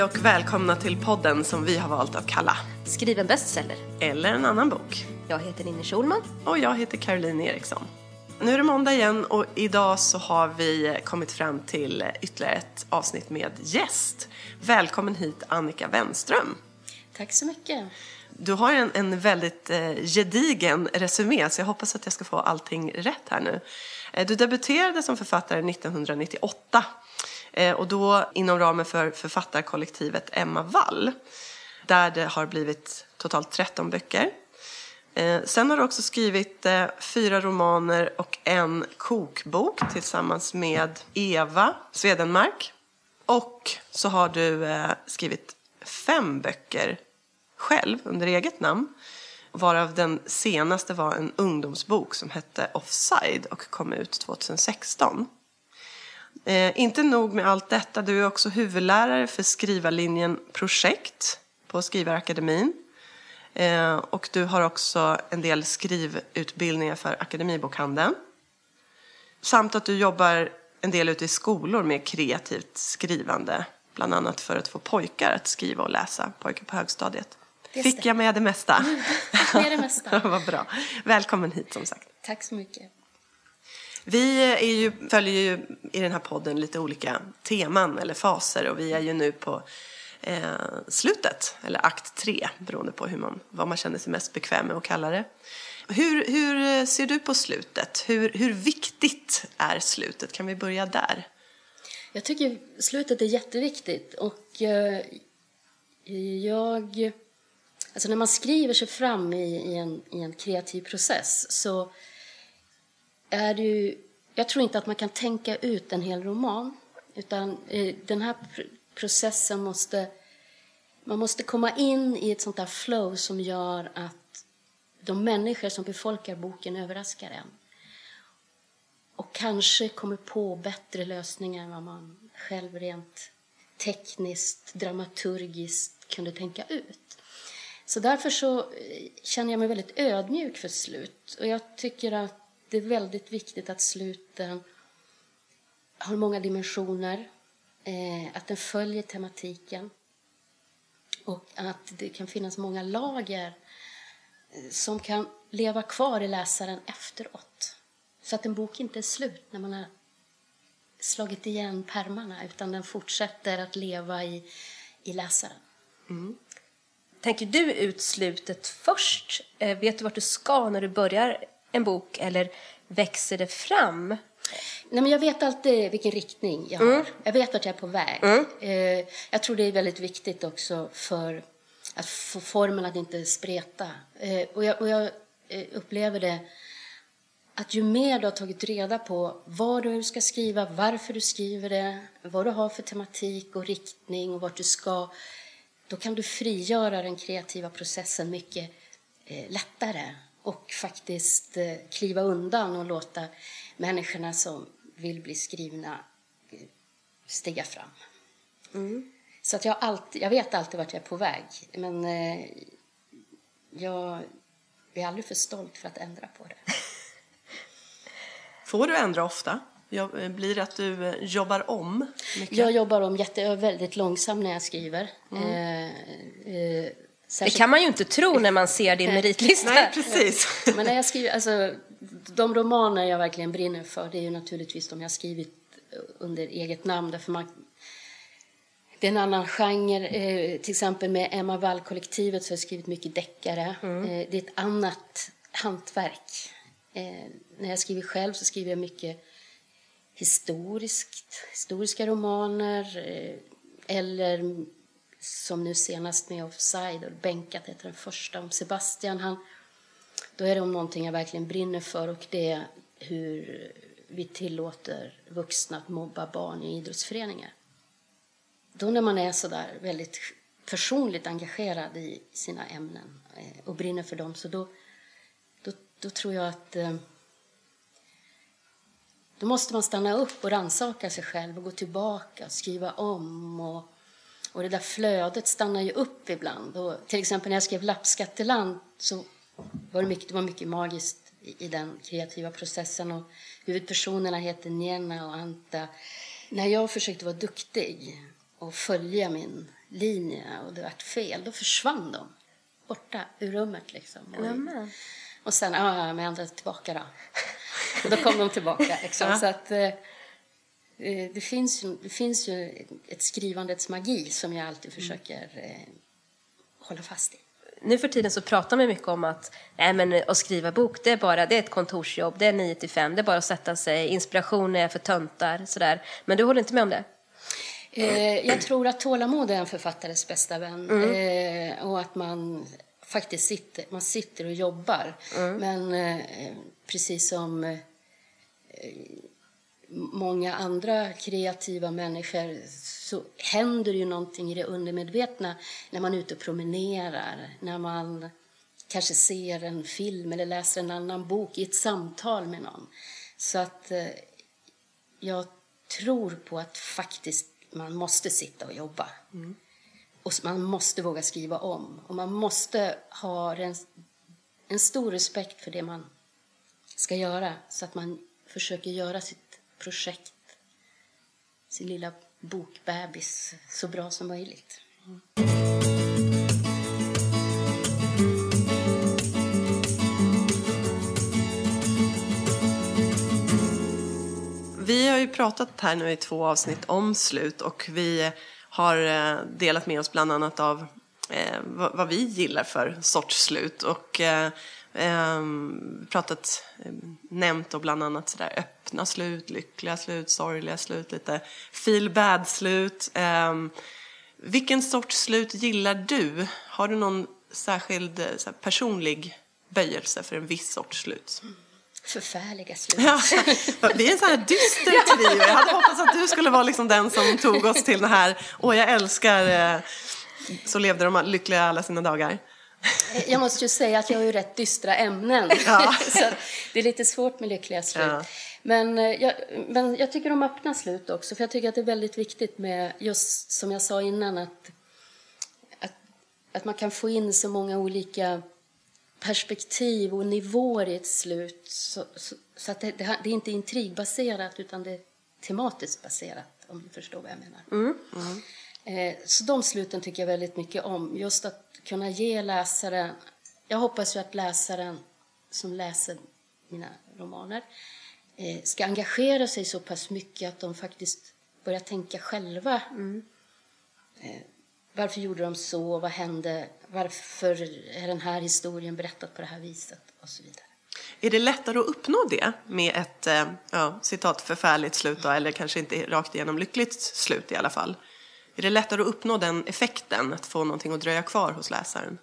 Hej och välkomna till podden som vi har valt att kalla Skriv en bestseller. Eller en annan bok. Jag heter Ninni Schulman. Och jag heter Caroline Eriksson. Nu är det måndag igen och idag så har vi kommit fram till ytterligare ett avsnitt med gäst. Välkommen hit Annika Wenström. Tack så mycket. Du har en, en väldigt eh, gedigen resumé så jag hoppas att jag ska få allting rätt här nu. Eh, du debuterade som författare 1998 eh, Eh, och då inom ramen för författarkollektivet Emma Wall där det har blivit totalt 13 böcker. Eh, sen har du också skrivit eh, fyra romaner och en kokbok tillsammans med Eva Swedenmark. Och så har du skrivit fem böcker själv under eget namn. Varav den senaste var en ungdomsbok som hette Offside och kom ut 2016. Eh, inte nog med allt detta, du är också huvudlärare för skrivarlinjen Projekt på Skrivarakademin. Eh, och du har också en del skrivutbildningar för Akademibokhandeln. Samt att du jobbar en del ute i skolor med kreativt skrivande. Bland annat för att få pojkar att skriva och läsa, pojkar på högstadiet. Fick jag med det mesta? Med det mesta. Vad bra. Välkommen hit som sagt. Tack så mycket. Vi är ju, följer ju i den här podden lite olika teman eller faser och vi är ju nu på eh, slutet, eller akt tre, beroende på hur man, vad man känner sig mest bekväm med att kalla det. Hur, hur ser du på slutet? Hur, hur viktigt är slutet? Kan vi börja där? Jag tycker slutet är jätteviktigt och eh, jag... Alltså när man skriver sig fram i, i, en, i en kreativ process så är det ju... Jag tror inte att man kan tänka ut en hel roman utan eh, den här processen måste... Man måste komma in i ett sånt där flow som gör att de människor som befolkar boken överraskar en. Och kanske kommer på bättre lösningar än vad man själv rent tekniskt, dramaturgiskt kunde tänka ut. Så därför så eh, känner jag mig väldigt ödmjuk för slut. Och jag tycker att det är väldigt viktigt att sluten har många dimensioner, eh, att den följer tematiken och att det kan finnas många lager eh, som kan leva kvar i läsaren efteråt. Så att en bok inte är slut när man har slagit igen pärmarna utan den fortsätter att leva i, i läsaren. Mm. Tänker du ut slutet först? Eh, vet du vart du ska när du börjar en bok eller växer det fram? Nej, men jag vet alltid vilken riktning jag har. Jag vet att jag är på väg. Eh, jag tror det är väldigt viktigt också för att få formen att inte spreta. Eh, och jag, och jag eh, upplever det att ju mer du har tagit reda på vad du ska skriva, varför du skriver det, vad du har för tematik och riktning och vart du ska, då kan du frigöra den kreativa processen mycket eh, lättare och faktiskt eh, kliva undan och låta människorna som vill bli skrivna eh, stiga fram. Så att jag, alltid, jag vet alltid vart jag är på väg, men eh, jag är aldrig för stolt för att ändra på det. Får du ändra ofta? Ja, eh, Blir det att du jobbar om mycket? Jag jobbar om jätte, jag väldigt långsam när jag skriver. Mm. Eh, eh, Det särskilt- kan man ju inte tro när man ser din meritlista. Nej, precis. Men när jag skriver, alltså, de romaner jag verkligen brinner för det är ju naturligtvis de jag har skrivit under eget namn. Därför man, det är en annan genre. Eh, till exempel med Emma Wall-kollektivet så har jag skrivit mycket deckare. Eh, det är ett annat hantverk. Eh, när jag skriver själv så skriver jag mycket historiskt, historiska romaner eh, eller som nu senast med Offside och Bänkat heter den första om Sebastian. Han, då är det om någonting jag verkligen brinner för och det är hur vi tillåter vuxna att mobba barn i idrottsföreningar. Då när man är så där väldigt personligt engagerad i sina ämnen eh, och brinner för dem så då, då, då tror jag att eh, då måste man stanna upp och rannsaka sig själv och gå tillbaka och skriva om. Och, och det där flödet stannar ju upp ibland. Och till exempel när jag skrev Lappskatteland så var det mycket, det var mycket magiskt i, i den kreativa processen. Och huvudpersonerna heter Nena och Anta. När jag försökte vara duktig och följa min linje och det vart fel, då försvann de borta ur rummet liksom. Och, och sen, ja, men jag tillbaka då. Och då kom de tillbaka liksom. Så att, eh, det, finns det finns ju ett skrivandets magi som jag alltid försöker eh, hålla fast i. Nu för tiden så pratar man mycket om att, nej men att skriva bok, det är bara det är ett kontorsjobb, det är 9 till 5, det är bara att sätta sig, inspiration är för töntar, sådär. Men du håller inte med om det? Eh, jag tror att tålamod är en författares bästa vän. Eh, och att man faktiskt sitter, man sitter och jobbar. Men eh, precis som eh, många andra kreativa människor så händer ju någonting i det undermedvetna när man är ute och promenerar, när man kanske ser en film eller läser en annan bok i ett samtal med någon. Så att eh, jag tror på att faktiskt man måste sitta och jobba. Och man måste våga skriva om. Och man måste ha en, en stor respekt för det man ska göra så att man försöker göra sitt projekt, sin lilla bokbebis, så bra som möjligt. Vi har ju pratat här nu i två avsnitt om slut och vi har eh, delat med oss bland annat av eh, vad, vi gillar för sorts slut och eh, pratat, eh, nämnt och bland annat sådär öppna slut, lyckliga slut, sorgliga slut, lite feel bad slut. Eh, vilken sorts slut gillar du? Har du någon särskild eh, så här, personlig böjelse för en viss sorts slut? Förfärliga slut. Ja, vi är en sån här dyster trio. Jag hade hoppats att du skulle vara liksom den som tog oss till den här, åh jag älskar, eh, så levde de lyckliga alla sina dagar. Jag måste ju säga att jag har ju rätt dystra ämnen. Ja. Så det är lite svårt med lyckliga slut. Ja. Men, eh, jag, men jag tycker om öppna slut också. För jag tycker att det är väldigt viktigt med, just som jag sa innan, att, att, att man kan få in så många olika perspektiv och nivåer i ett slut. Så, så, så att det, det, det är inte intrigbaserat utan det är tematiskt baserat, om du förstår vad jag menar. Eh, så de sluten tycker jag väldigt mycket om. Just att kunna ge läsaren... Jag hoppas ju att läsaren som läser mina romaner eh, ska engagera sig så pass mycket att de faktiskt börjar tänka själva. Eh, varför gjorde de så? Vad hände? Varför är den här historien berättad på det här viset? Och så vidare. Är det lättare att uppnå det med ett eh, ja, citat förfärligt slut då, eller kanske inte rakt igenom lyckligt slut i alla fall? Är det lättare att uppnå den effekten, att få någonting att dröja kvar hos läsaren?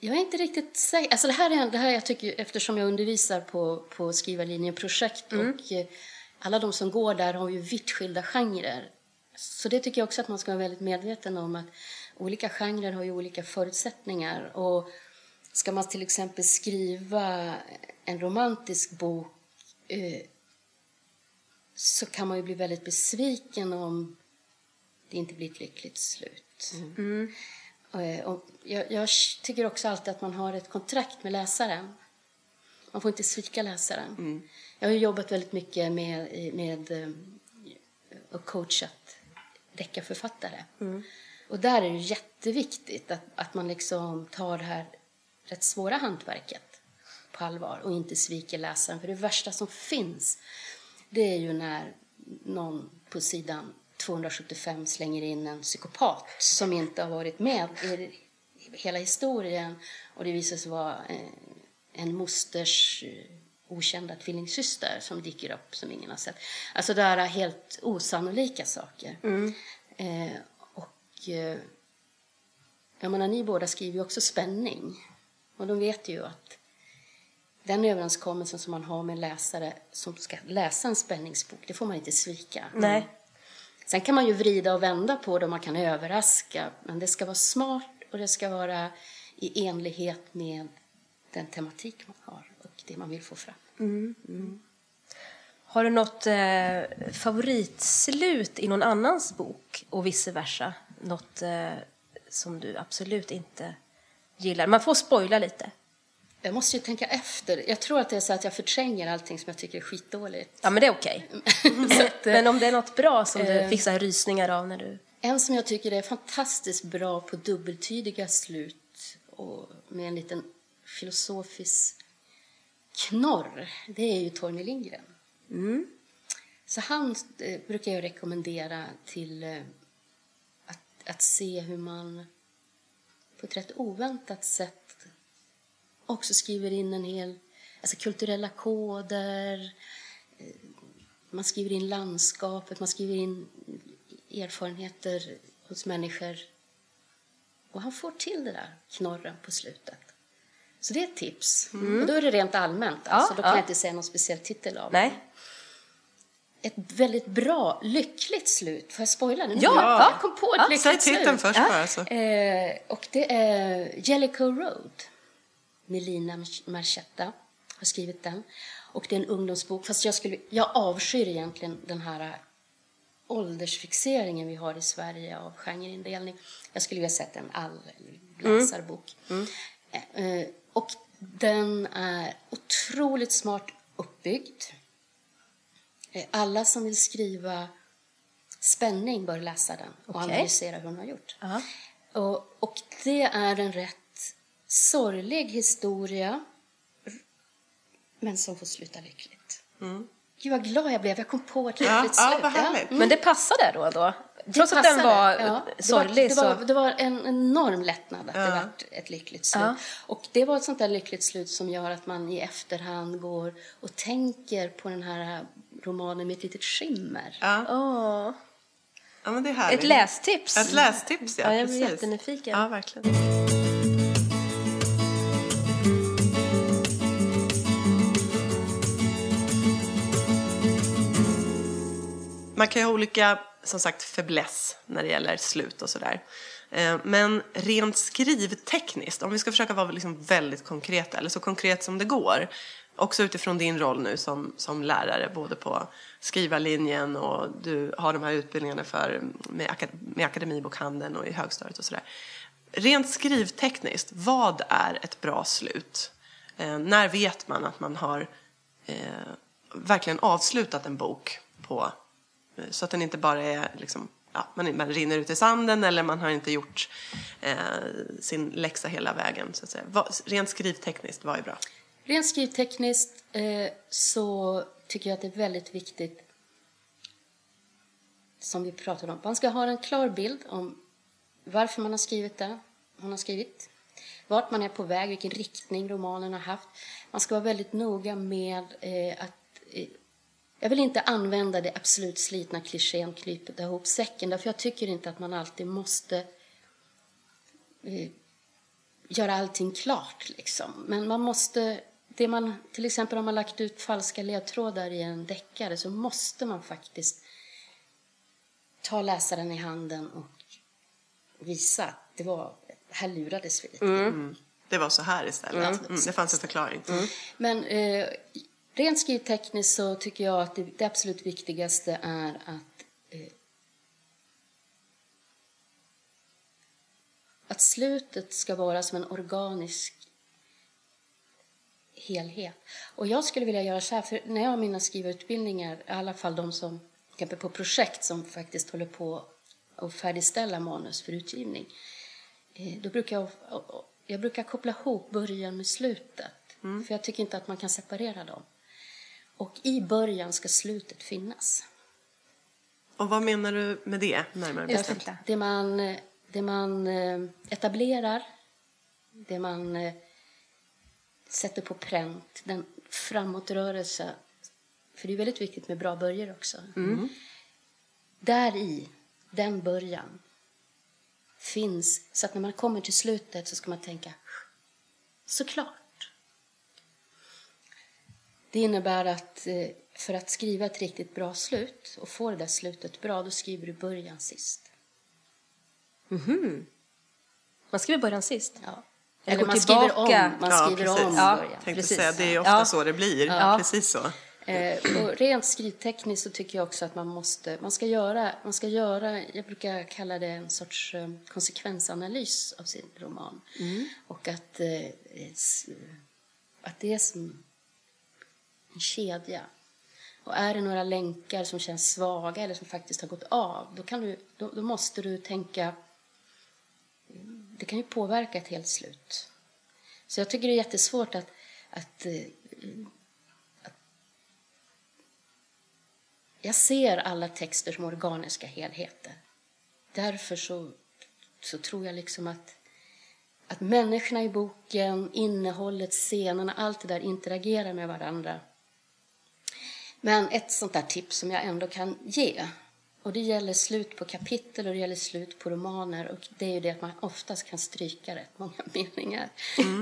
Jag är inte riktigt säker. Alltså det här är det här jag tycker, eftersom jag undervisar på, på skrivarlinjeprojekt och eh, alla de som går där har ju vitt skilda genrer. Så det tycker jag också att man ska vara väldigt medveten om att olika genrer har ju olika förutsättningar. Och ska man till exempel skriva en romantisk bok eh, så kan man ju bli väldigt besviken om det inte blir ett lyckligt slut. Eh, Och jag, jag tycker också alltid att man har ett kontrakt med läsaren. Man får inte svika läsaren. Jag har jobbat väldigt mycket med, med eh, och coachat deckarförfattare. Och där är det jätteviktigt att, att man liksom tar det här rätt svåra hantverket på allvar och inte sviker läsaren. För det värsta som finns, det är ju när någon på sidan 275 slänger in en psykopat som inte har varit med i hela historien och det visar sig vara eh, en mosters eh, okända tvillingsyster som dyker upp som ingen har sett. Alltså det är helt osannolika saker. Eh, och eh, jag menar, ni båda skriver ju också spänning. Och de vet ju att den överenskommelsen som man har med en läsare som ska läsa en spänningsbok, det får man inte svika. Nej. Sen kan man ju vrida och vända på det och man kan överraska. Men det ska vara smart och det ska vara i enlighet med den tematik man har och det man vill få fram. Har du något eh, favoritslut i någon annans bok och vice versa? Något eh, som du absolut inte gillar? Man får spoila lite. Jag måste ju tänka efter. Jag tror att det är så att jag förtränger allting som jag tycker är skitdåligt. Ja, men det är okej. men om det är något bra som du Eh. fick så här rysningar av när du... En som jag tycker är fantastiskt bra på dubbeltydiga slut och med en liten filosofisk knorr, det är ju Torgny Lindgren. Så han eh, brukar jag rekommendera till eh, att, att se hur man på ett rätt oväntat sätt också skriver in en hel, alltså kulturella koder, eh, man skriver in landskapet, man skriver in erfarenheter hos människor. Och han får till det där knorren på slutet. Så det är ett tips. Och då är det rent allmänt. Alltså, då kan ja. jag inte säga någon speciell titel av Nej. Ett väldigt bra, lyckligt slut. Får jag spoila nu? Ja. jag kom på ett Ja, lyckligt Säg slut. titeln först bara. Så. Eh, och det är Jellicoe Road. Melina Marchetta har skrivit den. Och det är en ungdomsbok. Fast jag, skulle, jag avskyr egentligen den här åldersfixeringen vi har i Sverige av genreindelning. Jag skulle vilja sätta en allläsarbok. Eh, och den är otroligt smart uppbyggd. Eh, Alla som vill skriva spänning bör läsa den och Okej. analysera hur hon har gjort. Ja. Och, och det är en rätt sorglig historia, men som får sluta lyckligt. Gud vad glad jag blev, jag kom på ett Ja, lyckligt ja, slut. vad härligt. Men det passade då? då. Det Trots att den var Ja, det sorglig det så... var, det var en enorm lättnad att det Ja. var ett lyckligt slut. Ja. Och det var ett sånt där lyckligt slut som gör att man i efterhand går och tänker på den här romanen med ett litet skimmer. Ja. Åh, ja, men det är härligt. ett lästips. Ett lästips, ja. Ja, jag blir precis. jättenyfiken. Ja, verkligen. Man kan ju ha olika, som sagt, fäbless när det gäller slut och sådär. Eh, men rent skrivtekniskt, om vi ska försöka vara liksom väldigt konkreta, eller så konkret som det går, också utifrån din roll nu som, som lärare, både på skrivarlinjen och du har de här utbildningarna för, med, akad- med akademibokhandeln och i högstadiet och sådär. Rent skrivtekniskt, vad är ett bra slut? Eh, när vet man att man har eh, verkligen avslutat en bok på Eh, så att den inte bara är liksom, ja, man, man rinner ut i sanden eller man har inte gjort eh, sin läxa hela vägen. Så att säga. Vad, rent skrivtekniskt, vad är bra? Rent skrivtekniskt eh, så tycker jag att det är väldigt viktigt som vi pratade om. Man ska ha en klar bild om varför man har skrivit det man har skrivit. Vart man är på väg, vilken riktning romanen har haft. Man ska vara väldigt noga med eh, att... Eh, jag vill inte använda det absolut slitna klichén knyta ihop säcken. Därför jag tycker inte att man alltid måste eh, göra allting klart. Liksom. Men man måste... Det man, till exempel om man lagt ut falska ledtrådar i en deckare så måste man faktiskt ta läsaren i handen och visa att det var, här lurades vi lite. Mm. Det var så här istället. Mm. Mm. Det fanns en förklaring. Men eh, rent skrivtekniskt så tycker jag att det, det absolut viktigaste är att eh, att slutet ska vara som en organisk helhet. Och jag skulle vilja göra så här, för när jag har mina skrivarutbildningar, i alla fall de som exempel på projekt som faktiskt håller på att färdigställa manus för utgivning, eh, då brukar jag, jag brukar koppla ihop början med slutet. För jag tycker inte att man kan separera dem. Och i början ska slutet finnas. Och vad menar du med det, närmare bestämt? Det man, det man eh, etablerar, det man eh, sätter på pränt, den framåtrörelse. För det är väldigt viktigt med bra börjar också. Där i, den början, finns så att när man kommer till slutet så ska man tänka såklart. Det innebär att eh, för att skriva ett riktigt bra slut och få det där slutet bra, då skriver du början sist. Man skriver början sist. Ja. Eller Eller man skriver tillbaka. om, man Ja, skriver precis. om Ja. början. Tänkte Precis. säga, det är ofta Ja. så det blir. Ja. Precis så. Eh, och rent skrivtekniskt så tycker jag också att man måste, man ska göra, man ska göra, jag brukar kalla det en sorts eh, konsekvensanalys av sin roman. Och att eh, att det är som en kedja. Och är det några länkar som känns svaga eller som faktiskt har gått av, då, kan du, då, då måste du tänka... Det kan ju påverka ett helt slut. Så jag tycker det är jättesvårt att, att, eh, att jag ser alla texter som organiska helheter. Därför så, så tror jag liksom att, att människorna i boken, innehållet, scenerna, allt det där interagerar med varandra. Men ett sånt där tips som jag ändå kan ge, och det gäller slut på kapitel och det gäller slut på romaner, och det är ju det att man oftast kan stryka rätt många meningar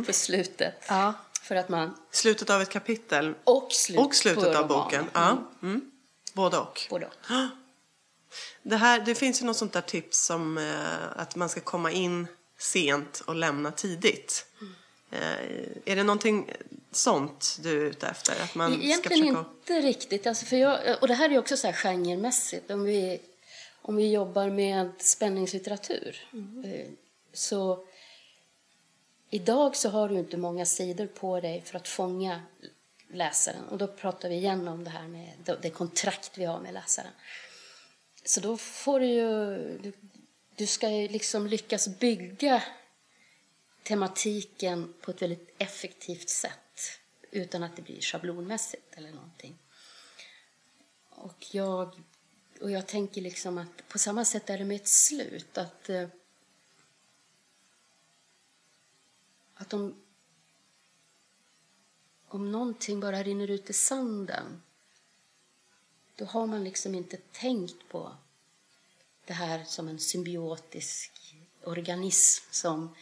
på slutet. Ja. För att man... Slutet av ett kapitel Och, slut och slutet av boken. Ja. Mm. Både och. Både och. Det, här, det finns ju något sånt där tips som eh, att man ska komma in sent och lämna tidigt. Eh, är det någonting sånt du är ute efter? Att man ska Egentligen försöka... inte riktigt. Alltså för jag, och det här är ju också så här genremässigt. Om vi, om vi jobbar med spänningslitteratur. eh, Så idag så har du inte många sidor på dig för att fånga läsaren. Och då pratar vi igen om det här med det- kontrakt vi har med läsaren. Så då får du ju... Du, du ska ju liksom lyckas bygga tematiken på ett väldigt effektivt sätt utan att det blir schablonmässigt eller någonting. Och jag, och jag tänker liksom att på samma sätt är det med ett slut. Att, eh, att om, om någonting bara rinner ut i sanden då har man liksom inte tänkt på det här som en symbiotisk organism som,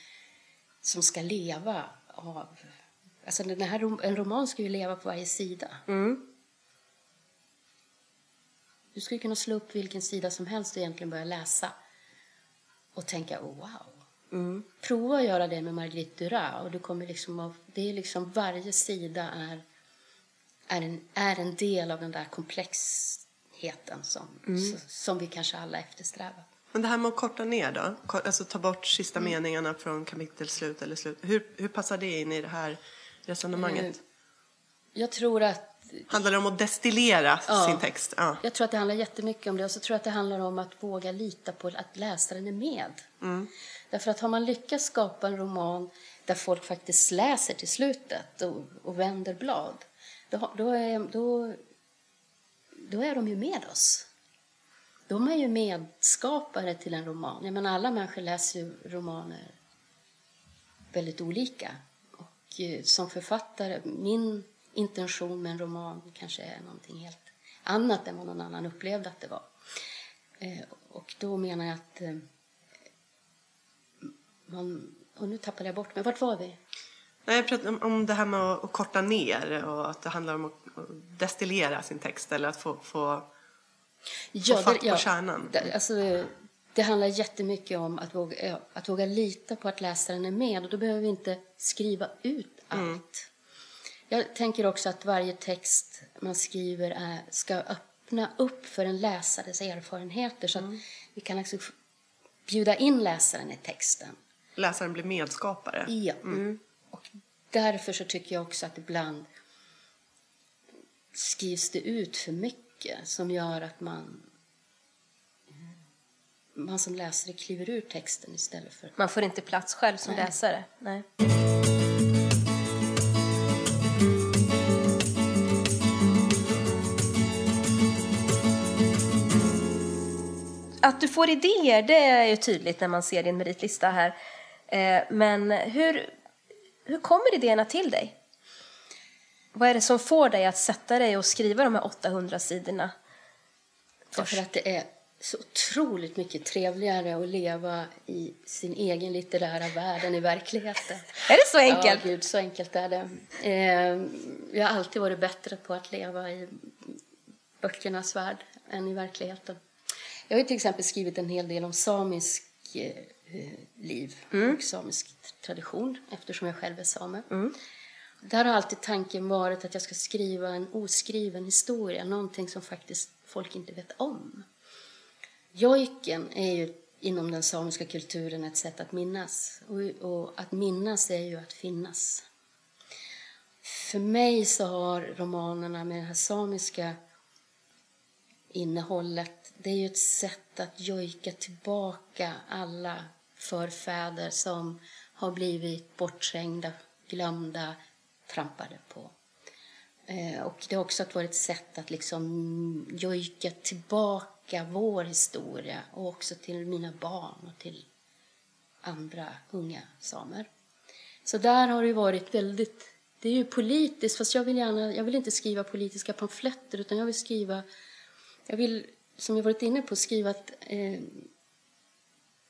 som ska leva av... Alltså den här, en roman ska ju leva på varje sida. Du skulle kunna slå upp vilken sida som helst och egentligen börja läsa och tänka oh, wow. Prova att göra det med Marguerite Duras och du kommer liksom av, det är liksom varje sida är, är, en, är en del av den där komplexheten som, s- som vi kanske alla eftersträvar. Men det här med att korta ner då? Alltså ta bort sista Mm. meningarna från kapitelslut eller slut. Hur, hur passar det in i det här resonemanget? Eh, Jag tror att Handlar det om att destillera Ja. sin text? Ja. Jag tror att det handlar jättemycket om det. Och så tror jag att det handlar om att våga lita på att läsaren är med. Därför att har man lyckats skapa en roman där folk faktiskt läser till slutet och, och vänder blad, då, då, är, då, då är de ju med oss. De är ju medskapare till en roman. Jag menar, alla människor läser ju romaner väldigt olika. Och eh, som författare, min intention med en roman kanske är någonting helt annat än vad någon annan upplevde att det var. Eh, och då menar jag att eh, man... Och nu tappade jag bort mig. Vart var vi? Nej, jag pratade om, det här med att, korta ner och att det handlar om att, att destillera sin text eller att få, få Ja, fatt det- på kärnan. Det, alltså, det handlar jättemycket om att våga, att våga lita på att läsaren är med. Och då behöver vi inte skriva ut allt. Jag tänker också att varje text man skriver är, ska öppna upp för en läsares erfarenheter. Så att vi kan f- bjuda in läsaren i texten. läsaren blir medskapare. Ja. Och därför så tycker jag också att ibland skrivs det ut för mycket som gör att man man som läsare kliver ur texten istället för... Man får inte plats själv som Nej. läsare. Nej. Att du får idéer, det är ju tydligt när man ser din meritlista här. Eh, Men hur, hur kommer idéerna till dig? Vad är det som får dig att sätta dig och skriva de här 800 sidorna? Därför att det är så otroligt mycket trevligare att leva i sin egen litterära värld än i verkligheten. Är det så enkelt? Ja, gud, så enkelt är det. Eh, jag har alltid varit bättre på att leva i böckernas värld än i verkligheten. Jag har till exempel skrivit en hel del om samisk eh, liv och samisk tradition eftersom jag själv är same. Där har alltid tanken varit att jag ska skriva en oskriven historia, någonting som faktiskt folk inte vet om. Jojken är ju inom den samiska kulturen ett sätt att minnas. Och, och att minnas är ju att finnas. för mig så har romanerna med det här samiska innehållet, det är ju ett sätt att jojka tillbaka alla förfäder som har blivit bortträngda, glömda, trampade på. Eh, och det har också varit ett sätt att liksom jojka tillbaka vår historia och också till mina barn och till andra unga samer. Så där har det varit väldigt... Det är ju politiskt, fast jag vill, gärna, jag vill inte skriva politiska pamfletter utan jag vill skriva... Jag vill, som jag varit inne på, skriva att eh,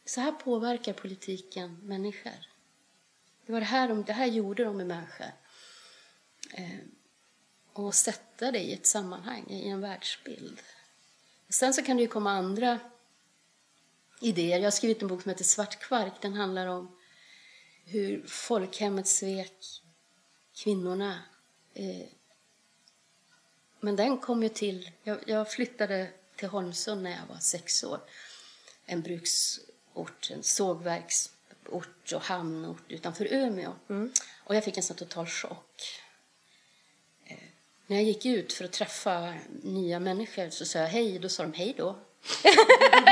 så här påverkar politiken människor. Det var det här, de, det här gjorde de med människor. Eh, och sätta det i ett sammanhang, i en världsbild. Sen så kan det ju komma andra idéer. Jag har skrivit en bok som heter Svart kvark. Den handlar om hur folkhemmet svek kvinnorna. Eh, men den kom ju till... Jag, jag flyttade till Holmsund när jag var sex år. En bruksort, en sågverksort och hamnort utanför Umeå. Mm. Och jag fick en sån total chock. När jag gick ut för att träffa nya människor så sa jag hej, då sa de hej då.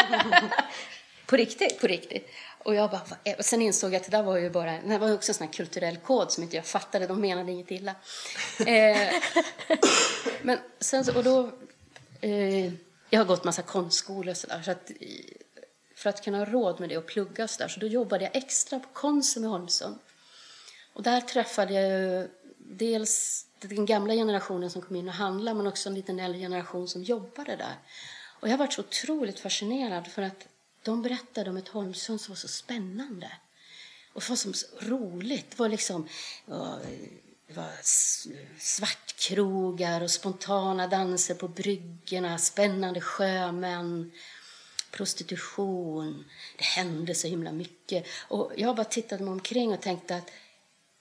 På riktigt? På riktigt. Och jag bara, och sen insåg jag att det där var ju bara, det var också en sån här kulturell kod som inte jag fattade, de menade inget illa. eh, men sen så, och då, eh, jag har gått massa konstskolor och sådär, så att för att kunna ha råd med det och plugga så där, så då jobbade jag extra på Konsum i Holmsund. Och där träffade jag dels den gamla generationen som kom in och handlade, men också en liten äldre generation som jobbade där. Och jag har varit så otroligt fascinerad för att de berättade om ett Holmsund som var så spännande. Och det var så roligt. Det var liksom det var svartkrogar och spontana danser på bryggorna, spännande sjömän, prostitution. Det hände så himla mycket. Och jag bara tittade mig omkring och tänkte att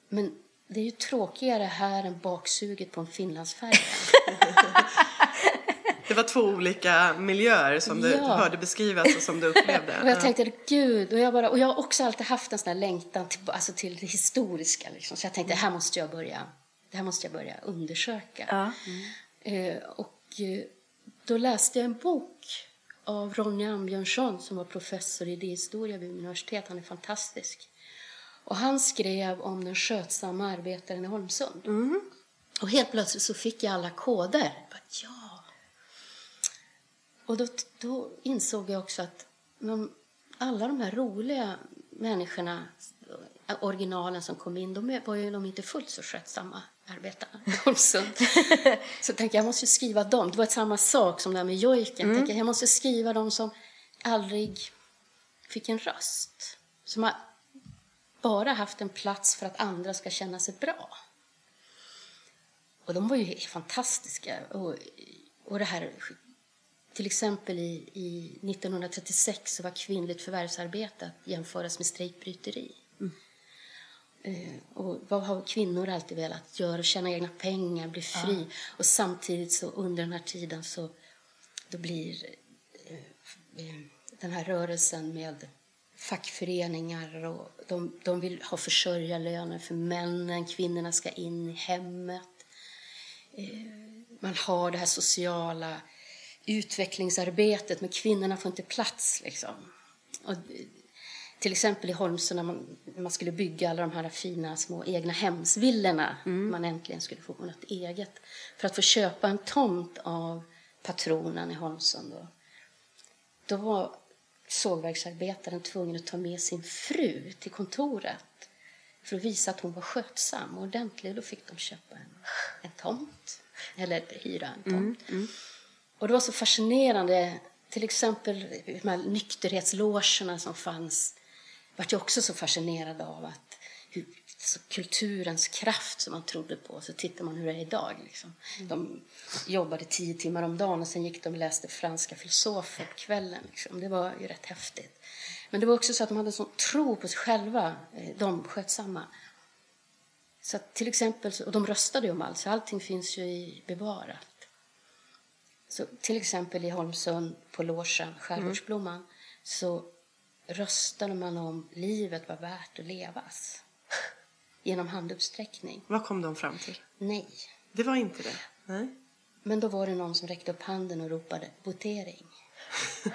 men det är ju tråkigare här än baksuget på en finlandsfärja. Det var två olika miljöer som du ja. hörde beskrivas och som du upplevde. och jag tänkte, gud, och jag, bara, och jag har också alltid haft en sån här längtan till, alltså till det historiska. Liksom. Så jag tänkte, det här måste jag börja, det här måste jag börja undersöka. Ja. Mm. Eh, och eh, då läste jag en bok av Ronny Ambjörnsson som var professor i idéhistoria vid universitetet. Han är fantastisk. Och han skrev om den skötsamma arbetaren i Holmsund. Mm. Och helt plötsligt så fick jag alla koder. Bara, ja, och då, då insåg jag också att men, alla de här roliga människorna, originalen som kom in, de var ju de inte fullt så skötsamma arbetarna så tänkte jag, jag måste skriva dem. Det var samma sak som det här med jojken. Mm. Jag, jag måste skriva dem som aldrig fick en röst. Som bara haft en plats för att andra ska känna sig bra. Och de var ju fantastiska. Och, och det här till exempel i, i 1936 så var kvinnligt förvärvsarbete att jämföras med strejkbryteri. Mm. Eh, och vad har kvinnor alltid velat göra? Tjäna egna pengar, bli fri. Ja. Och samtidigt så under den här tiden så då blir eh, eh, den här rörelsen med fackföreningar och de, de vill ha försörjarlöner för männen, kvinnorna ska in i hemmet. Eh, man har det här sociala utvecklingsarbetet, men kvinnorna får inte plats. Liksom. Och, till exempel i Holmsö när man, man skulle bygga alla de här fina små egna hemsvillorna, mm. man äntligen skulle få något eget, för att få köpa en tomt av patronen i Holmsund. Då, då var sågverksarbetaren tvungen att ta med sin fru till kontoret för att visa att hon var skötsam och ordentlig. Då fick de köpa en, en tomt, eller hyra en tomt. Mm. Mm. Och det var så fascinerande, till exempel de här nykterhetslogerna som fanns. Jag var också så fascinerad av att hur, så kulturens kraft som man trodde på. Så tittar man hur det är idag. Liksom. Mm. De jobbade tio timmar om dagen och sen gick de och läste franska filosofer på kvällen. Liksom. Det var ju rätt häftigt. Men det var också så att de hade en sån tro på sig själva, eh, de skötsamma. Så till exempel, och de röstade ju om allt, så allting finns ju i bevarat. Så till exempel i Holmsund på logen Skärgårdsblomman mm. så röstade man om livet var värt att levas. Genom handuppsträckning. Vad kom de fram till? Nej. Det var inte det? Nej. Men då var det någon som räckte upp handen och ropade votering.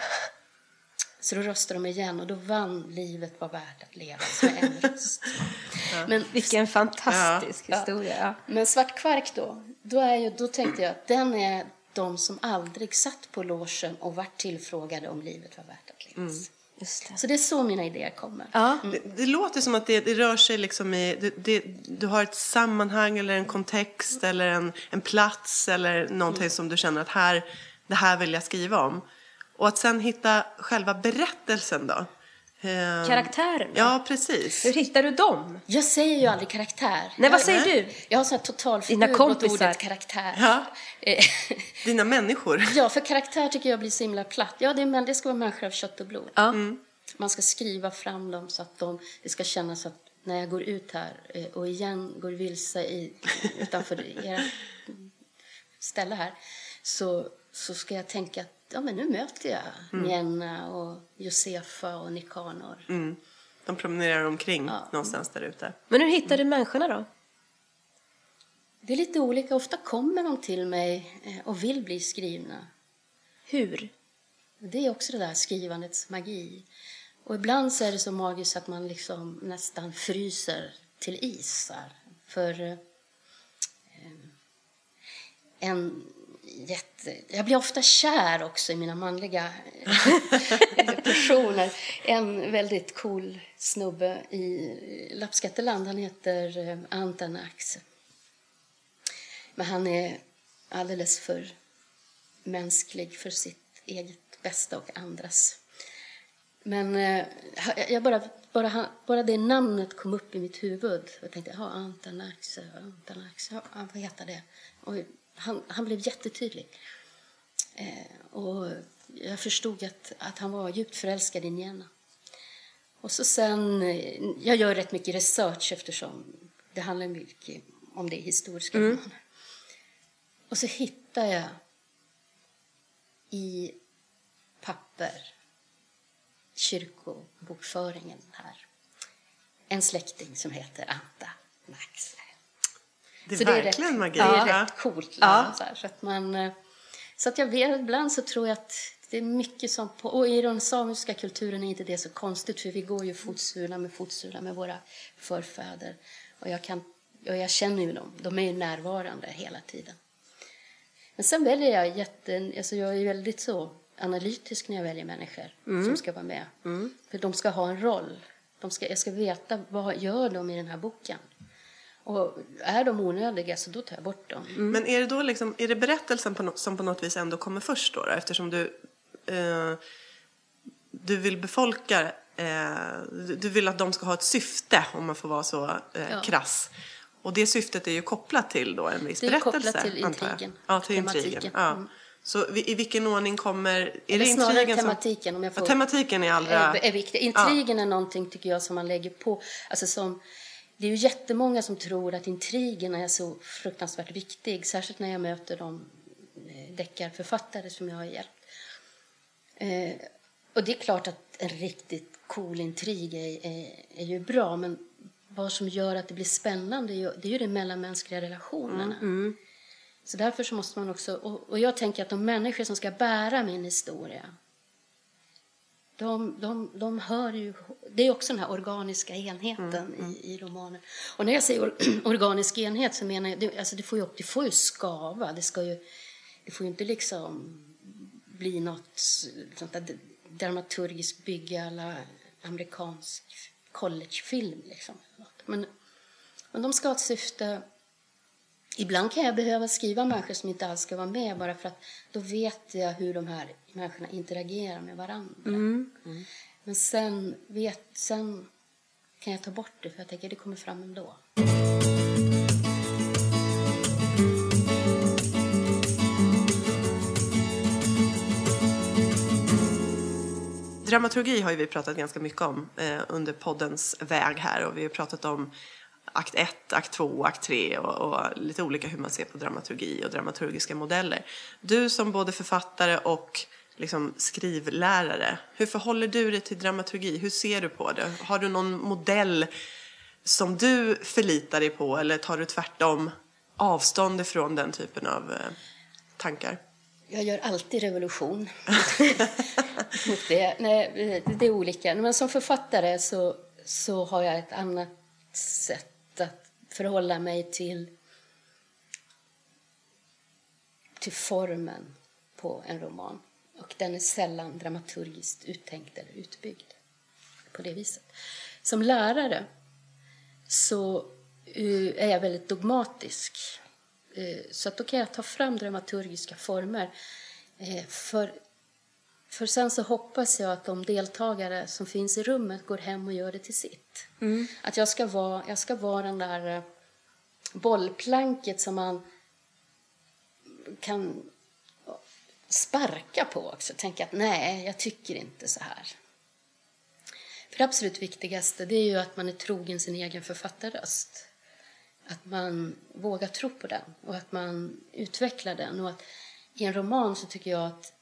Så då röstade de igen och då vann Livet var värt att leva med en röst. Men, Vilken fantastisk Ja. historia. Ja. men Svart kvark då, då, är ju, då tänkte jag att den är de som aldrig satt på logen och vart tillfrågade om livet var värt att levas. Just det. Så det är så mina idéer kommer. Ja. Det, det låter som att det, det rör sig liksom i... Det, det, du har ett sammanhang eller en kontext eller en, en plats eller någonting som du känner att här, det här vill jag skriva om. Och att sen hitta själva berättelsen då. Eh, Karaktärerna. Ja, precis. Hur hittar du dem? Jag säger ju aldrig karaktär. Nej, vad jag, säger du? Jag har sån här totalförbud mot ordet karaktär. Ja. Eh, Dina människor. ja, för karaktär tycker jag blir så himla platt. Ja, det, men det ska vara människor av kött och blod. Ja. Man ska skriva fram dem så att de, det ska kännas att när jag går ut här eh, och igen går vilse i, utanför era ställe här så, så ska jag tänka att ja, men nu möter jag Nienna och Josefa och Nikanor. Mm. De promenerar omkring Ja. någonstans där ute. Men hur hittar du människorna då? Det är lite olika. Ofta kommer de till mig eh, och vill bli skrivna. Hur? Det är också det där skrivandets magi. Och ibland så är det så magiskt att man liksom nästan fryser till is. För eh, en jätte... Jag blir ofta kär också i mina manliga personer. En väldigt cool snubbe i Lappskatteland, han heter eh, Anton Axe. Men han är alldeles för mänsklig för sitt eget bästa och andras. Men eh, jag bara, bara, bara det namnet kom upp i mitt huvud. Jag tänkte, ja, Anton Axe, Anton Axe, ja, vad heter det? Och han, han blev jättetydlig. Eh, och jag förstod att, att han var djupt förälskad i Niena. Och så sen, eh, jag gör rätt mycket research eftersom det handlar mycket om det historiska romaner. Och så hittar jag i papper, kyrkobokföringen här, en släkting som heter Anta. Det är Så verkligen rätt, magi. Det är Ja. rätt coolt. Ja. så, här, så, att man, eh, så att jag vet, ibland så tror jag att det är mycket som... På, och i den samiska kulturen är inte det så konstigt för vi går ju fotsula med fotsula med våra förfäder. Och jag, kan, och jag känner ju dem, de är ju närvarande hela tiden. Men sen väljer jag jätte... Alltså jag är väldigt så analytisk när jag väljer människor som ska vara med. För de ska ha en roll. De ska, jag ska veta vad gör de i den här boken. Och är de onödiga så då tar jag bort dem. Men är det då liksom, är det berättelsen på no- som på något vis ändå kommer först då? då? Eftersom du, eh, du vill befolka, eh, du- vill att de ska ha ett syfte om man får vara så eh, Ja. krass. Och det syftet är ju kopplat till då en viss Det är berättelse. kopplat till intrigen, Ja, till tematiken. intrigen. Ja. Mm. Så i vilken ordning kommer... Är Eller det snarare intrigen som... tematiken, om jag får- Ja, tematiken är allra... är, är viktig. Intrigen är någonting tycker jag som man lägger på. Alltså som, det är ju jättemånga som tror att intrigen är så fruktansvärt viktig. Särskilt när jag möter de eh, deckarförfattare som jag har hjälpt. Eh, och det är klart att en riktigt cool intrig är, är, är ju bra. Men vad som gör att det blir spännande är ju, det är ju de mellanmänskliga relationerna. Så därför så måste man också... Och, och jag tänker att de människor som ska bära min historia de, de, de hör ju... Det är också den här organiska enheten i, i romanen. Och när jag säger or, organisk enhet så menar jag... Det, alltså det, får ju, det får ju skava. Det, ska ju, det får ju inte liksom bli något sånt där dramaturgiskt bygge alla amerikansk collegefilm. Liksom. Men, men de ska ha ett syfte. Ibland kan jag behöva skriva människor som inte alls ska vara med bara för att då vet jag hur de här människorna interagerar med varandra. Mm. Men sen, vet, sen kan jag ta bort det för jag tänker det kommer fram ändå. Dramaturgi har ju vi pratat ganska mycket om eh, under poddens väg här och vi har pratat om akt 1, akt 2, akt 3 och, och lite olika hur man ser på dramaturgi och dramaturgiska modeller. Du som både författare och liksom skrivlärare, hur förhåller du dig till dramaturgi? Hur ser du på det? Har du någon modell som du förlitar dig på eller tar du tvärtom avstånd ifrån den typen av eh, tankar? Jag gör alltid revolution mot det. Nej, det är olika. Men som författare så, så har jag ett annat sätt förhålla mig till, till formen på en roman. Och den är sällan dramaturgiskt uttänkt eller utbyggd på det viset. Som lärare så eh, är jag väldigt dogmatisk. Eh, så att då kan jag ta fram dramaturgiska former. Eh, för, för sen så hoppas jag att de deltagare som finns i rummet går hem och gör det till sitt. Mm. Att jag ska vara, jag ska vara den där bollplanket som man kan sparka på också. Tänka att nej, jag tycker inte så här. För det absolut viktigaste det är ju att man är trogen sin egen författarröst. Att man vågar tro på den och att man utvecklar den. Och att I en roman så tycker jag att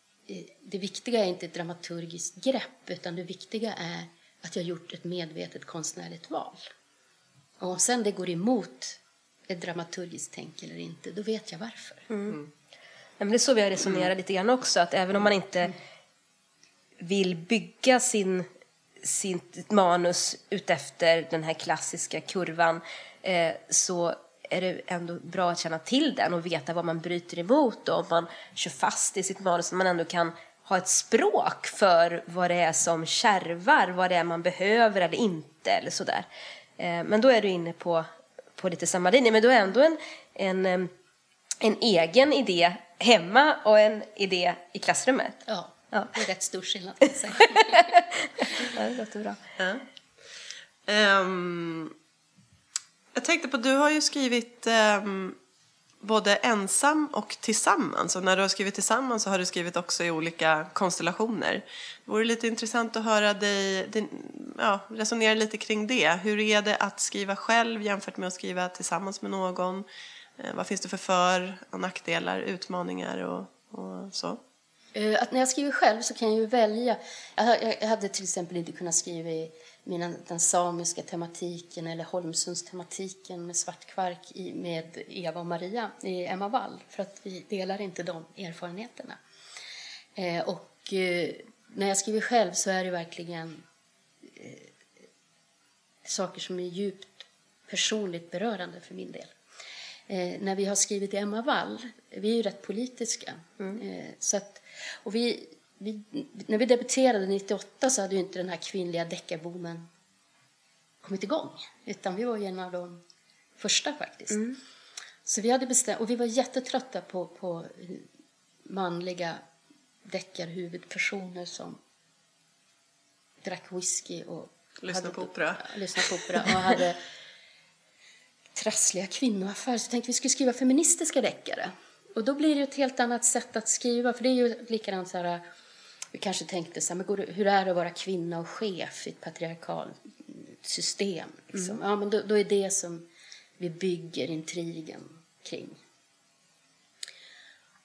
det viktiga är inte ett dramaturgiskt grepp utan det viktiga är att jag gjort ett medvetet konstnärligt val. Och om sen det går emot ett dramaturgiskt tänk eller inte, då vet jag varför. Mm. Ja, men det är så vi har resonerat lite grann också, att även om man inte vill bygga sin, sitt manus utefter den här klassiska kurvan eh, så är det ändå bra att känna till den och veta vad man bryter emot och om man kör fast i sitt manus, att man ändå kan ha ett språk för vad det är som kärvar, vad det är man behöver eller inte eller sådär. Eh, men då är du inne på, på lite samma linje, men då är ändå en, en en egen idé hemma och en idé i klassrummet. Ja, ja. det är rätt stor skillnad. ja, det låter bra. Ja. Um, jag tänkte på, du har ju skrivit eh, både ensam och tillsammans. Och när du har skrivit tillsammans så har du skrivit också i olika konstellationer. Det vore lite intressant att höra dig din, ja, resonera lite kring det. Hur är det att skriva själv jämfört med att skriva tillsammans med någon? Eh, vad finns det för för och nackdelar, utmaningar och, och så? Eh, att när jag skriver själv så kan jag ju välja. Jag, hade till exempel inte kunnat skriva i mina, den samiska tematiken eller Holmsunds tematiken med svartkvark i, med Eva och Maria i Emma Wall för att vi delar inte de erfarenheterna. Eh, och eh, när jag skriver själv så är det verkligen eh, saker som är djupt personligt berörande för min del eh, när vi har skrivit i Emma Wall, vi är ju rätt politiska. Mm. Eh, så att, och vi, vi, när vi debuterade 98 så hade ju inte den här kvinnliga deckarboomen kommit igång. Utan vi var ju en av de första faktiskt. Mm. Så vi hade bestämt, och vi var jättetrötta på, på manliga deckarhuvudpersoner som drack whisky och lyssnade på opera. Ja, lyssnade på opera och hade trassliga kvinnoaffärer så tänkte vi skulle skriva feministiska deckare. Och då blir det ett helt annat sätt att skriva, för det är ju likadant så här, vi kanske tänkte så här, men hur är det att vara kvinna och chef i ett patriarkalt system? Liksom? Mm. Ja, men då, då, är det som vi bygger intrigen kring.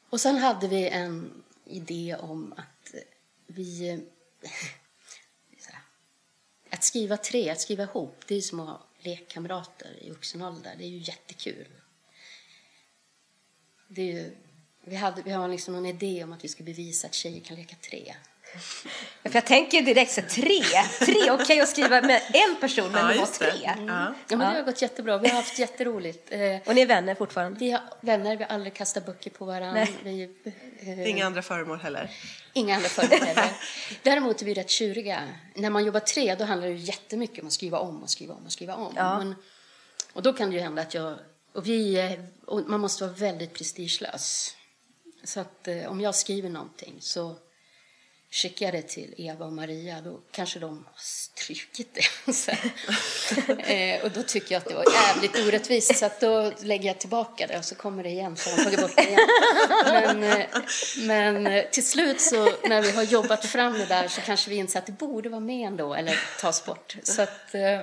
Och sen hade vi en idé om att vi... Att skriva tre, att skriva ihop, det är som att lekkamrater i vuxen ålder. Det är ju jättekul. Det är ju, vi, hade, vi har liksom någon idé om att vi ska bevisa att tjejer kan leka tre. För jag tänker direkt så tre, tre okej okay att skriva med en person men ja, det var tre. Mm. Ja. ja. men det har gått jättebra, vi har haft jätteroligt. Eh, och ni är vänner fortfarande? Vi är vänner, vi har aldrig kastat böcker på varandra. Vi, eh, Inga andra föremål heller? Inga andra föremål heller. Däremot är vi rätt tjuriga. När man jobbar tre då handlar det jättemycket om att skriva om och skriva om och skriva om. Ja. Men, och då kan det ju hända att jag, och vi, och man måste vara väldigt prestigelös. Så att eh, om jag skriver någonting så skickar det till Eva och Maria, då kanske de har strukit det. eh, och då tycker jag att det var jävligt orättvist, så att då lägger jag tillbaka det och så kommer det igen, så de tagit bort det igen. Men, eh, men eh, till slut, så när vi har jobbat fram det där, så kanske vi inser att det borde vara med ändå, eller tas bort. Så, att, eh,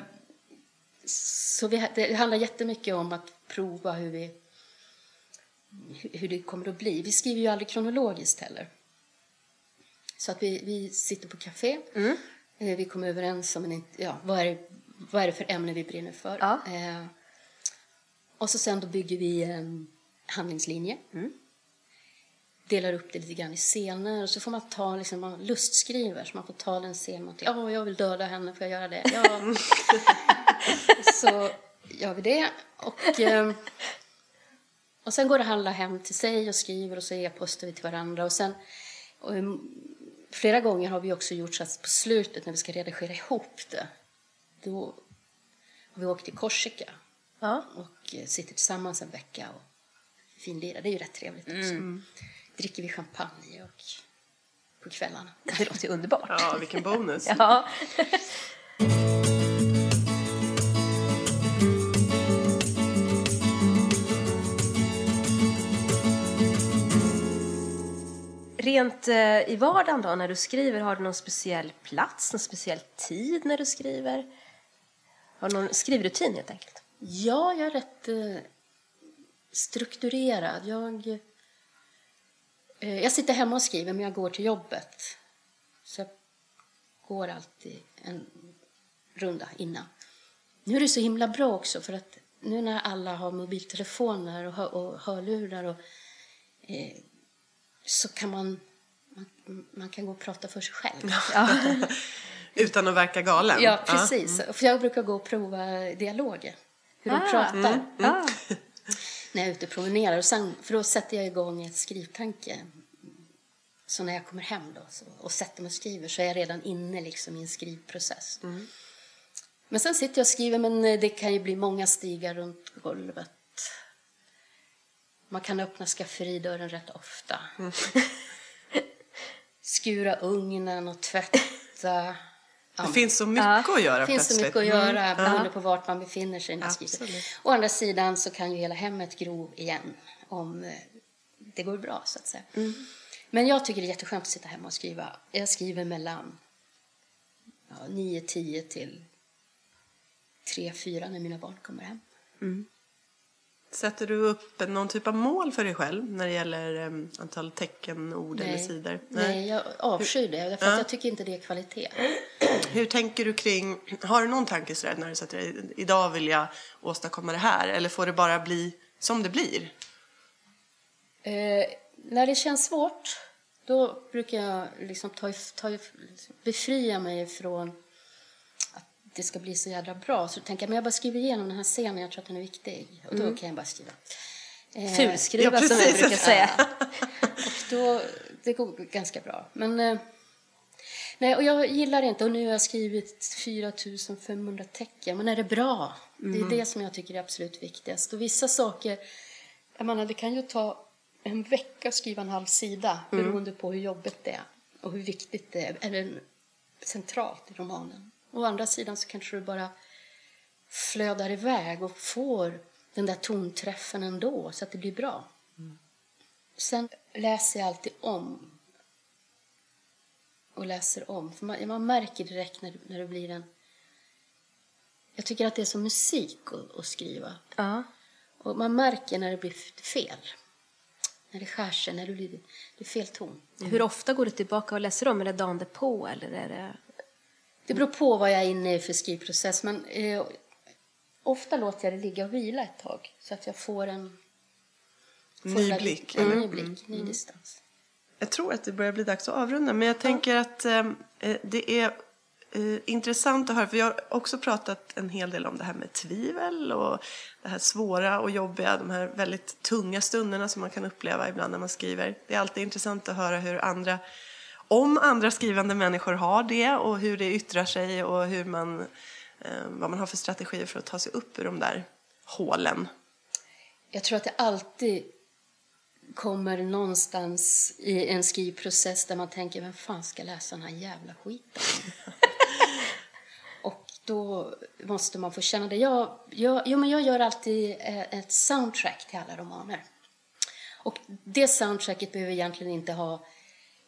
så vi, det handlar jättemycket om att prova hur vi hur det kommer att bli. Vi skriver ju aldrig kronologiskt heller. Så att vi, vi sitter på café. Mm. Eh, vi kommer överens om en, ja, vad, är, vad är det för ämne vi brinner för? Ja. Eh, och så sen då bygger vi en handlingslinje. Delar upp det lite grann i scener och så får man ta, liksom, man lustskriver, så man får ta den scen man tycker, ja, jag vill döda henne, får jag göra det? Ja. så gör vi det. Och, eh, och sen går det alla hem till sig och skriver och så e-postar vi till varandra. Och sen, och, flera gånger har vi också gjort så att på slutet när vi ska redigera ihop det, då har vi åkt till Korsika Ja. och eh, sitter tillsammans en vecka och finlirar. Det är ju rätt trevligt också. Dricker vi champagne och på kvällarna. Det låter ju underbart. Ja, vilken bonus. Ja. Rent eh, i vardagen då, när du skriver, har du någon speciell plats, någon speciell tid när du skriver? Har du någon skrivrutin helt enkelt? Ja, jag är rätt eh, strukturerad. Jag, eh, jag sitter hemma och skriver, men jag går till jobbet. Så jag går alltid en runda innan. Nu är det så himla bra också, för att nu när alla har mobiltelefoner och, hör, och hörlurar och, eh, så kan man, man, man kan gå och prata för sig själv. Utan att verka galen. Ja, precis. För jag brukar gå och prova dialoger. Hur de Ah, pratar. Ja. När jag är ute och promenerar. Och sen, för då sätter jag igång ett skrivtanke. Så när jag kommer hem då så, och sätter mig och skriver så är jag redan inne liksom i en skrivprocess. Men sen sitter jag och skriver, men det kan ju bli många stigar runt golvet. Man kan öppna skafferidörren rätt ofta. Skura ugnen och tvätta. Ja, Det finns så mycket att göra det finns så plötsligt. mycket att Mm. göra beroende på vart man befinner sig när man. Å andra sidan så kan ju hela hemmet gro igen om eh, det går bra så att säga. Mm. Men jag tycker det är jätteskönt att sitta hemma och skriva. Jag skriver mellan ja, 9-10 till 3-4 när mina barn kommer hem. Sätter du upp någon typ av mål för dig själv när det gäller um, antal tecken, ord eller sidor? Nej, jag avskyr det. Därför att jag tycker inte det är kvalitet. Hur tänker du kring, har du någon tanke sådär när du sätter dig, idag vill jag åstadkomma det här? Eller får det bara bli som det blir? Eh, när det känns svårt, då brukar jag liksom ta, ta, befria mig från det ska bli så jädra bra. Så tänker jag, men jag bara skriver igenom den här scenen, jag tror att den är viktig. Och då kan jag bara skriva. Eh, Fulskriva Ja, som precis. brukar säga. och då, det går ganska bra. Men, eh, nej, och jag gillar inte, och nu har jag skrivit 4500 tecken, men är det bra? Det är det som jag tycker är absolut viktigast. Och vissa saker, jag menar, det kan ju ta en vecka att skriva en halv sida, beroende på hur jobbigt det är och hur viktigt det är, eller centralt i romanen. Å andra sidan så kanske du bara flödar iväg och får den där tonträffen ändå, så att det blir bra. Sen läser jag alltid om. Och läser om. För man, man märker direkt när, när det blir en... Jag tycker att det är som musik att, att skriva. Ja. Och man märker när det blir fel. När det skär sig, när det blir det är fel ton. Hur ofta går du tillbaka och läser om? Är det dagen på eller är det... Det beror på vad jag är inne i för skrivprocess. Men eh, ofta låter jag det ligga och vila ett tag. Så att jag får en... får Ny en blick, En eller? ny blick, ny distans. Jag tror att det börjar bli dags att avrunda, men jag tänker att eh, eh, det är eh, intressant att höra, för jag har också pratat en hel del om det här med tvivel och det här svåra och jobbiga, de här väldigt tunga stunderna som man kan uppleva ibland när man skriver. Det är alltid intressant att höra hur andra, om andra skrivande människor har det och hur det yttrar sig och hur man, eh, vad man har för strategier för att ta sig upp ur de där hålen. Jag tror att det alltid kommer någonstans i en skrivprocess där man tänker, vem fan ska läsa den här jävla skiten? Och då måste man få känna det. Jag, jag, jo, men jag gör alltid eh, ett soundtrack till alla romaner. Och det soundtracket behöver egentligen inte ha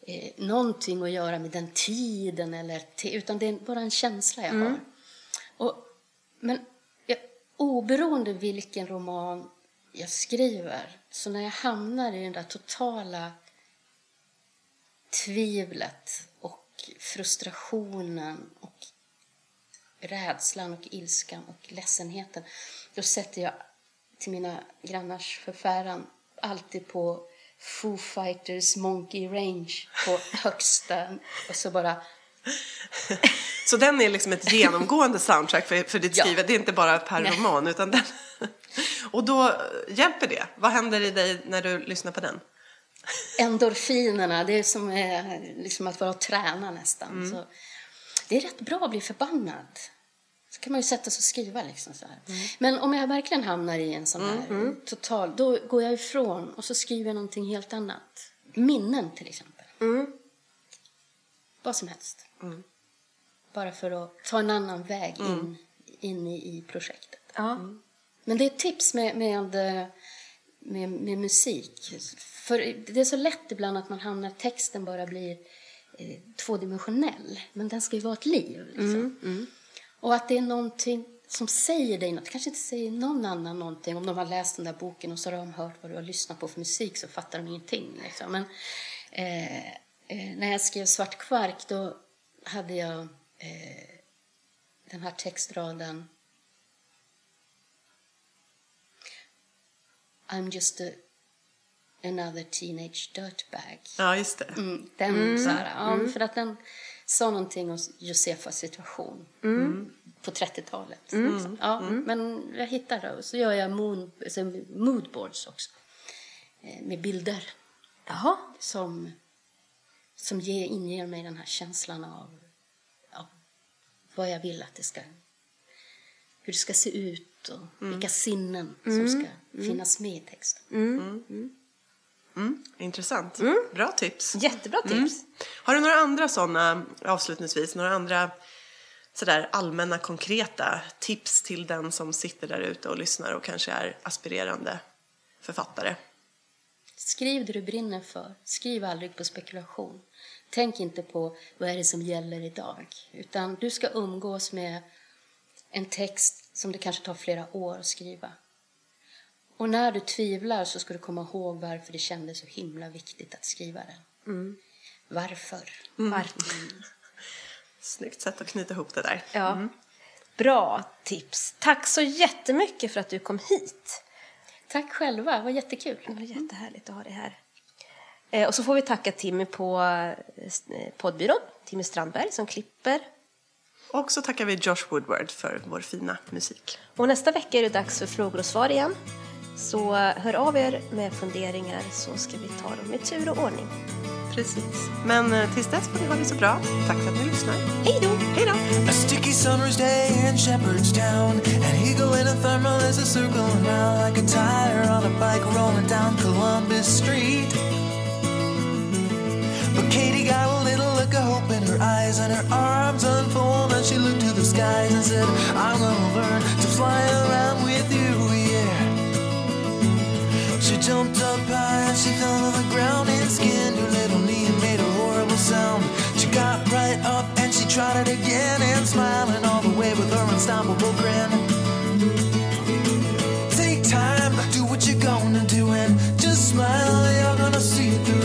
eh, någonting att göra med den tiden, eller utan det är bara en känsla jag har. Och, men jag, oberoende vilken roman jag skriver, så när jag hamnar i den där totala tvivlet och frustrationen och rädslan och ilskan och ledsenheten, då sätter jag till mina grannars förfäran alltid på Foo Fighters Monkey Range på högsta och så bara Så den är liksom ett genomgående soundtrack för, för ditt Ja. skrivet. Det är inte bara per Nej. roman. Utan den... Och då hjälper det. Vad händer i dig när du lyssnar på den? endorfinerna, det är som är liksom att vara och träna nästan. Så det är rätt bra att bli förbannad. Så kan man ju sätta sig och skriva liksom så här. Men om jag verkligen hamnar i en sån här total, då går jag ifrån och så skriver jag någonting helt annat. Minnen till exempel. Vad som helst. Bara för att ta en annan väg in, in i, i projektet. Ja. Men det är ett tips med, med, med, med musik. För det är så lätt ibland att man hamnar, texten bara blir eh, tvådimensionell. Men den ska ju vara ett liv. Liksom. Och att det är någonting som säger dig något. Kanske inte säger någon annan någonting. Om de har läst den där boken och så har de hört vad du har lyssnat på för musik så fattar de ingenting. Liksom. Men eh, eh, när jag skrev Svart kvark då hade jag eh, den här textraden I'm just a, another teenage dirtbag. Ja, just det. Mm, den så här, ja, för att den sa någonting om Josefas situation på 30-talet. liksom. Ja, Men jag hittar det och så gör jag moon, alltså moodboards också. Eh, Med bilder. Jaha. som, som ger, inger mig den här känslan av, av vad jag vill att det ska hur det ska se ut och vilka sinnen som ska finnas med i texten. Intressant. Bra tips. Jättebra tips. Har du några andra sådana, avslutningsvis, några andra sådär allmänna konkreta tips till den som sitter där ute och lyssnar och kanske är aspirerande författare? Skriv det du brinner för. Skriv aldrig på spekulation. Tänk inte på vad är det som gäller idag. Utan du ska umgås med en text som det kanske tar flera år att skriva. Och när du tvivlar så ska du komma ihåg varför det kändes så himla viktigt att skriva den. Varför? Varför? Snyggt sätt att knyta ihop det där. Ja. Bra tips. Tack så jättemycket för att du kom hit. Tack själva, det var jättekul. Det var jättehärligt att ha dig här. Eh, och så får vi tacka Timmy på eh, poddbyrån, Timmy Strandberg som klipper. Och så tackar vi Josh Woodward för vår fina musik. Och nästa vecka är det dags för frågor och svar igen. Så hör av er med funderingar så ska vi ta dem i tur och ordning. Precis. Men eh, tills dess får ni ha det så bra. Tack för att ni lyssnar. Hej då! Hej då! A sticky summer's day in Shepherdstown. An eagle in a thermal is a circling round like a tire on a bike rolling down Columbus Street. But Katie got a little look of hope in her eyes and her arms unfold and she looked to the skies and said, I'm gonna learn to fly around with you, jumped up high and she fell to the ground and skinned her little knee and made a horrible sound. She got right up and she tried it again and smiling all the way with her unstoppable grin. Take time, do what you're gonna do and just smile, you're gonna see it through.